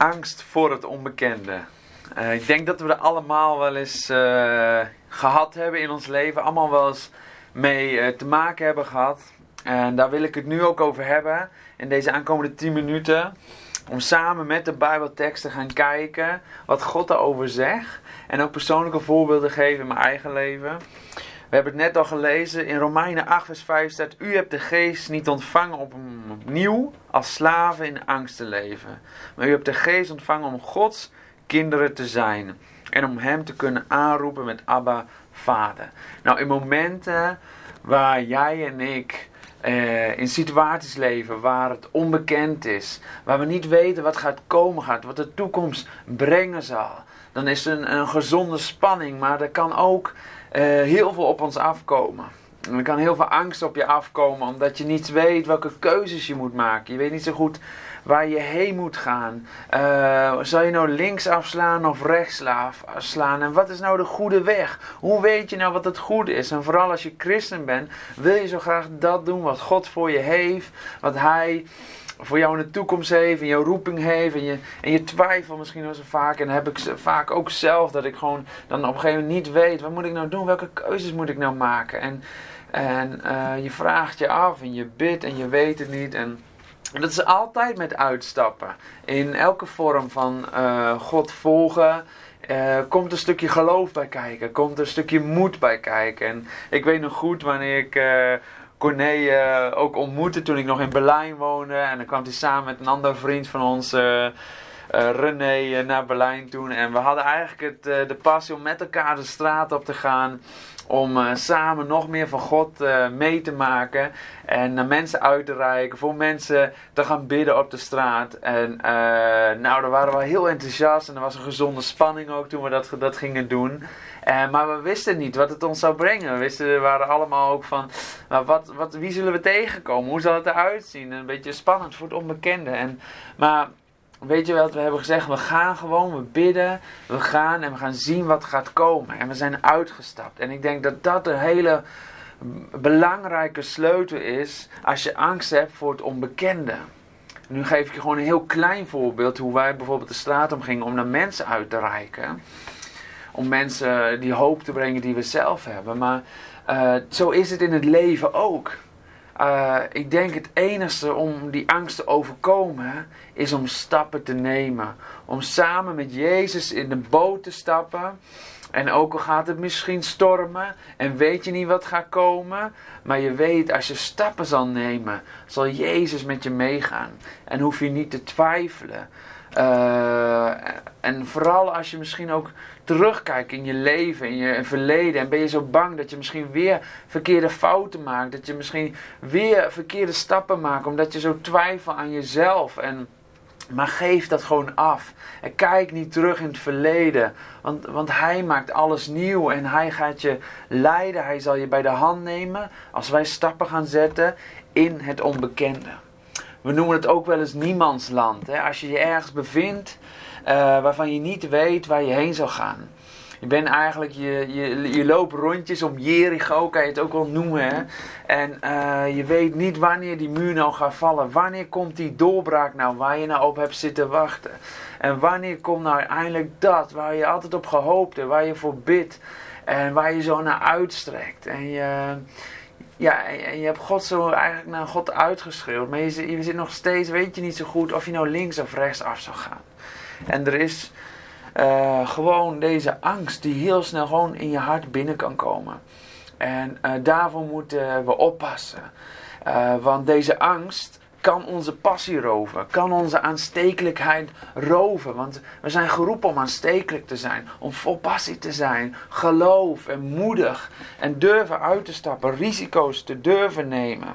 Angst voor het onbekende. Uh, ik denk dat we er allemaal wel eens uh, gehad hebben in ons leven. Allemaal wel eens mee uh, te maken hebben gehad. En daar wil ik het nu ook over hebben. In deze aankomende 10 minuten. Om samen met de Bijbeltekst te gaan kijken wat God daarover zegt. En ook persoonlijke voorbeelden geven in mijn eigen leven. We hebben het net al gelezen. In Romeinen 8 vers 5 staat... U hebt de geest niet ontvangen om opnieuw als slaven in angst te leven. Maar u hebt de geest ontvangen om Gods kinderen te zijn. En om hem te kunnen aanroepen met Abba, Vader. Nou, in momenten waar jij en ik eh, in situaties leven waar het onbekend is, waar we niet weten wat gaat komen gaat, wat de toekomst brengen zal, dan is er een, een gezonde spanning, maar er kan ook heel veel op ons afkomen. Er kan heel veel angst op je afkomen, omdat je niet weet welke keuzes je moet maken. Je weet niet zo goed waar je heen moet gaan. Uh, zal je nou links afslaan of rechts slaan? En wat is nou de goede weg? Hoe weet je nou wat het goede is? En vooral als je christen bent, wil je zo graag dat doen wat God voor je heeft. Wat Hij voor jou in de toekomst heeft, en jouw roeping heeft. En je, en je twijfelt misschien wel zo vaak. En heb ik vaak ook zelf dat ik gewoon dan op een gegeven moment niet weet. Wat moet ik nou doen? Welke keuzes moet ik nou maken? En, en uh, je vraagt je af en je bidt en je weet het niet. En en dat is altijd met uitstappen. In elke vorm van uh, God volgen uh, komt een stukje geloof bij kijken. Komt een stukje moed bij kijken. En ik weet nog goed wanneer ik Corné ook ontmoette toen ik nog in Berlijn woonde. En dan kwam hij samen met een andere vriend van ons... René naar Berlijn toen. En we hadden eigenlijk het, de passie om met elkaar de straat op te gaan om uh, samen nog meer van God uh, mee te maken en naar mensen uit te reiken, voor mensen te gaan bidden op de straat. En uh, nou, daar waren we heel enthousiast en er was een gezonde spanning ook toen we dat, dat gingen doen. maar we wisten niet wat het ons zou brengen. We, wisten, waren allemaal ook van, nou, wat, wat, wie zullen we tegenkomen? Hoe zal het eruit zien? Een beetje spannend voor het onbekende. En, maar Weet je wat we hebben gezegd? We gaan gewoon, we bidden, we gaan en we gaan zien wat gaat komen. En we zijn uitgestapt. En ik denk dat dat een hele belangrijke sleutel is als je angst hebt voor het onbekende. Nu geef ik je gewoon een heel klein voorbeeld hoe wij bijvoorbeeld de straat omgingen om naar mensen uit te reiken. Om mensen die hoop te brengen die we zelf hebben. Maar uh, zo is het in het leven ook. Uh, ik denk het enige om die angst te overkomen is om stappen te nemen. Om samen met Jezus in de boot te stappen. En ook al gaat het misschien stormen en weet je niet wat gaat komen, maar je weet als je stappen zal nemen, zal Jezus met je meegaan. En hoef je niet te twijfelen. Uh, en vooral als je misschien ook terugkijkt in je leven, in je verleden. En ben je zo bang dat je misschien weer verkeerde fouten maakt. Dat je misschien weer verkeerde stappen maakt. Omdat je zo twijfelt aan jezelf. En, maar geef dat gewoon af. En kijk niet terug in het verleden. Want, want hij maakt alles nieuw. En hij gaat je leiden. Hij zal je bij de hand nemen. Als wij stappen gaan zetten in het onbekende. We noemen het ook wel eens niemandsland. Hè? Als je je ergens bevindt waarvan je niet weet waar je heen zou gaan. Je bent eigenlijk, je, je, je loopt rondjes om Jericho, kan je het ook wel noemen. Hè? En uh, je weet niet wanneer die muur nou gaat vallen. Wanneer komt die doorbraak nou waar je nou op hebt zitten wachten. En wanneer komt nou eindelijk dat waar je altijd op gehoopt hebt, waar je voor bidt. En waar je zo naar uitstrekt. En je, ja, en je hebt God zo eigenlijk naar God uitgeschreeuwd. Maar je je zit nog steeds, weet je niet zo goed of je nou links of rechts af zou gaan. En er is uh, gewoon deze angst die heel snel gewoon in je hart binnen kan komen. En uh, daarvoor moeten we oppassen. Uh, want deze angst kan onze passie roven, kan onze aanstekelijkheid roven. Want we zijn geroepen om aanstekelijk te zijn, om vol passie te zijn, geloof en moedig en durven uit te stappen, risico's te durven nemen.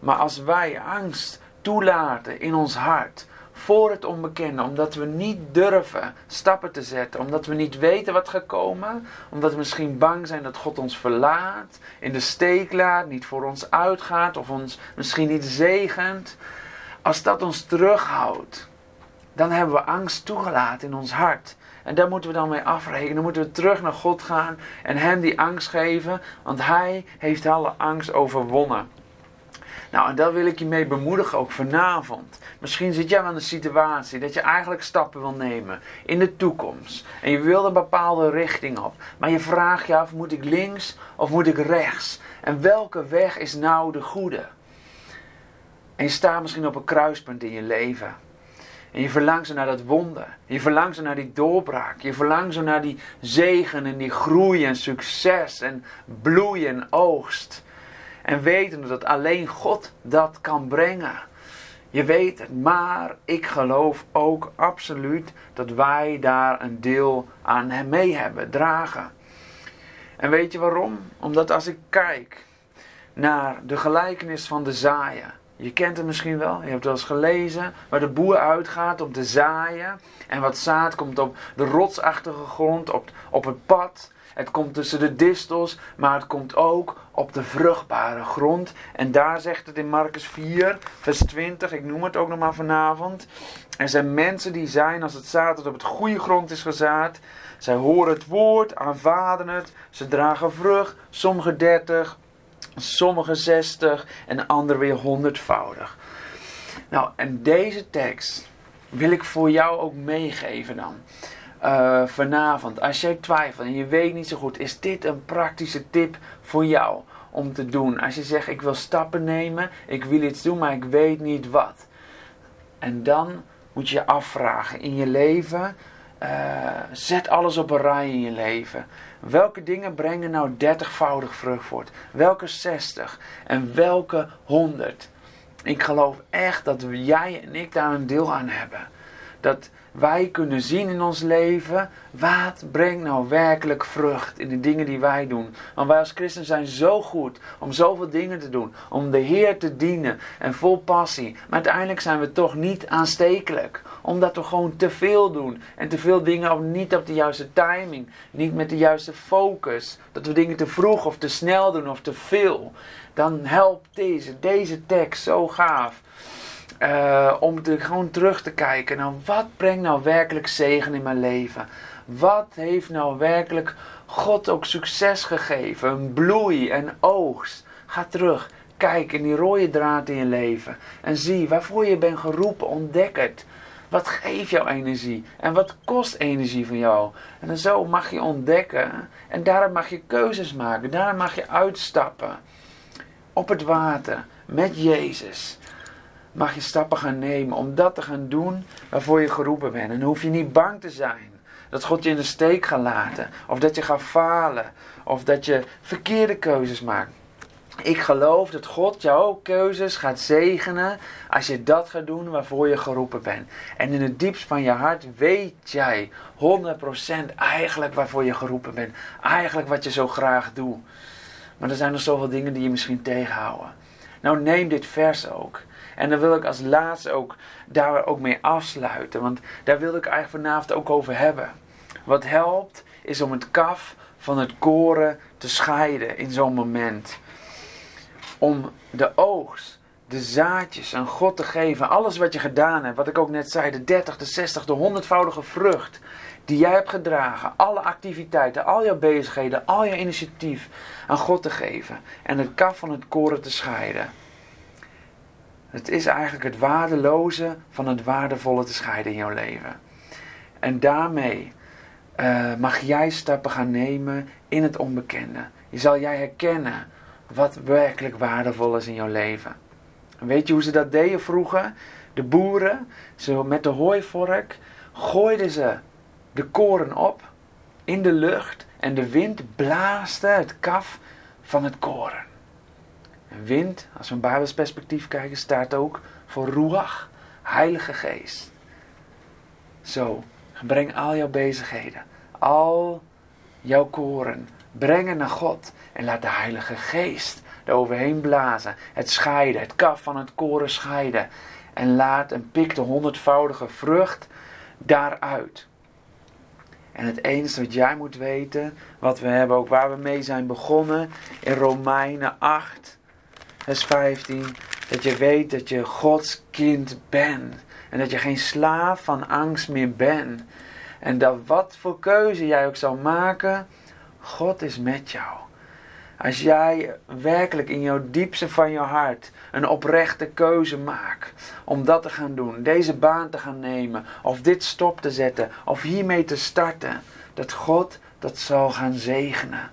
Maar als wij angst toelaten in ons hart, voor het onbekende, omdat we niet durven stappen te zetten, omdat we niet weten wat gaat komen, omdat we misschien bang zijn dat God ons verlaat, in de steek laat, niet voor ons uitgaat of ons misschien niet zegent. Als dat ons terughoudt, dan hebben we angst toegelaten in ons hart. En daar moeten we dan mee afrekenen. Dan moeten we terug naar God gaan en Hem die angst geven, want Hij heeft alle angst overwonnen. Nou, en daar wil ik je mee bemoedigen, ook vanavond. Misschien zit jij wel in een situatie dat je eigenlijk stappen wil nemen in de toekomst. En je wil een bepaalde richting op. Maar je vraagt je af, moet ik links of moet ik rechts? En welke weg is nou de goede? En je staat misschien op een kruispunt in je leven. En je verlangt zo naar dat wonder. Je verlangt zo naar die doorbraak. Je verlangt zo naar die zegen en die groei en succes en bloei en oogst. En weten dat alleen God dat kan brengen. Je weet het, maar ik geloof ook absoluut dat wij daar een deel aan mee hebben, dragen. En weet je waarom? Omdat als ik kijk naar de gelijkenis van de zaaien. Je kent het misschien wel, je hebt het wel eens gelezen, waar de boer uitgaat om te zaaien. En wat zaad komt op de rotsachtige grond, op, op het pad. Het komt tussen de distels, maar het komt ook op de vruchtbare grond. En daar zegt het in Marcus 4, vers 20, ik noem het ook nog maar vanavond. Er zijn mensen die zijn als het zaad dat op het goede grond is gezaad. Zij horen het woord, aanvaarden het, ze dragen vrucht, sommige 30, sommige 60 en anderen weer honderdvoudig. Nou, en deze tekst wil ik voor jou ook meegeven dan. Uh, vanavond, als jij twijfelt en je weet niet zo goed, is dit een praktische tip voor jou om te doen? Als je zegt, ik wil stappen nemen, ik wil iets doen, maar ik weet niet wat. En dan moet je afvragen in je leven, uh, zet alles op een rij in je leven. Welke dingen brengen nou dertigvoudig vrucht voort? Welke 60 en welke 100? Ik geloof echt dat jij en ik daar een deel aan hebben. Dat wij kunnen zien in ons leven, wat brengt nou werkelijk vrucht in de dingen die wij doen. Want wij als christen zijn zo goed om zoveel dingen te doen, om de Heer te dienen en vol passie. Maar uiteindelijk zijn we toch niet aanstekelijk, omdat we gewoon te veel doen. En te veel dingen ook niet op de juiste timing, niet met de juiste focus. Dat we dingen te vroeg of te snel doen of te veel. Dan helpt deze, deze tekst zo gaaf. Uh, om te, gewoon terug te kijken. Nou, wat brengt nou werkelijk zegen in mijn leven? Wat heeft nou werkelijk God ook succes gegeven? Een bloei en oogst. Ga terug. Kijk in die rode draad in je leven. En zie waarvoor je bent geroepen. Ontdek het. Wat geeft jou energie? En wat kost energie van jou? En zo mag je ontdekken. En daarom mag je keuzes maken. Daarom mag je uitstappen. Op het water. Met Jezus mag je stappen gaan nemen om dat te gaan doen waarvoor je geroepen bent. En dan hoef je niet bang te zijn dat God je in de steek gaat laten, of dat je gaat falen, of dat je verkeerde keuzes maakt. Ik geloof dat God jouw keuzes gaat zegenen als je dat gaat doen waarvoor je geroepen bent. En in het diepst van je hart weet jij 100% eigenlijk waarvoor je geroepen bent. Eigenlijk wat je zo graag doet. Maar er zijn nog zoveel dingen die je misschien tegenhouden. Nou, neem dit vers ook. En dan wil ik als laatste ook daar ook mee afsluiten. Want daar wil ik eigenlijk vanavond ook over hebben. Wat helpt is om het kaf van het koren te scheiden in zo'n moment. Om de oogst, de zaadjes aan God te geven. Alles wat je gedaan hebt, wat ik ook net zei, de 30, de 60, de 100voudige vrucht die jij hebt gedragen, alle activiteiten, al jouw bezigheden, al je initiatief aan God te geven en het kaf van het koren te scheiden. Het is eigenlijk het waardeloze van het waardevolle te scheiden in jouw leven. En daarmee uh, mag jij stappen gaan nemen in het onbekende. Je zal jij herkennen wat werkelijk waardevol is in jouw leven. En weet je hoe ze dat deden vroeger? De boeren, zo met de hooivork, gooiden ze de koren op in de lucht en de wind blaaste het kaf van het koren. En wind, als we een Bijbels perspectief kijken, staat ook voor Ruach, Heilige Geest. Zo, breng al jouw bezigheden, al jouw koren, brengen naar God en laat de Heilige Geest er overheen blazen. Het scheiden, het kaf van het koren scheiden. En laat en pik de honderdvoudige vrucht daaruit. En het enige wat jij moet weten, wat we hebben ook waar we mee zijn begonnen in Romeinen 8, vers 15, dat je weet dat je Gods kind bent. En dat je geen slaaf van angst meer bent. En dat wat voor keuze jij ook zal maken, God is met jou. Als jij werkelijk in jouw diepste van je hart een oprechte keuze maakt om dat te gaan doen, deze baan te gaan nemen, of dit stop te zetten, of hiermee te starten, dat God dat zal gaan zegenen.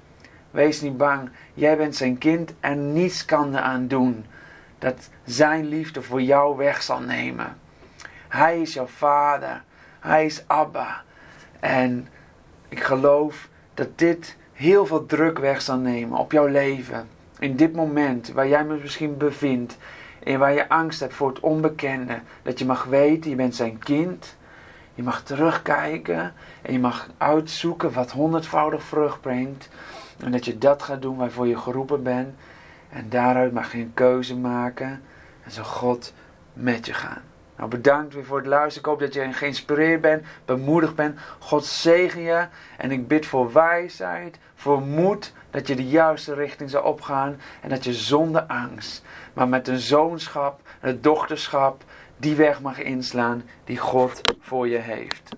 Wees niet bang, jij bent zijn kind en niets kan eraan doen dat zijn liefde voor jou weg zal nemen. Hij is jouw vader, hij is Abba. En ik geloof dat dit heel veel druk weg zal nemen op jouw leven. In dit moment waar jij me misschien bevindt. En waar je angst hebt voor het onbekende. Dat je mag weten, je bent zijn kind. Je mag terugkijken en je mag uitzoeken wat honderdvoudig vrucht brengt. En dat je dat gaat doen waarvoor je geroepen bent. En daaruit mag je een keuze maken. En zal God met je gaan. Nou, bedankt weer voor het luisteren. Ik hoop dat je geïnspireerd bent, bemoedigd bent. God zegen je. En ik bid voor wijsheid, voor moed, dat je de juiste richting zal opgaan. En dat je zonder angst, maar met een zoonschap, een dochterschap, die weg mag inslaan die God voor je heeft.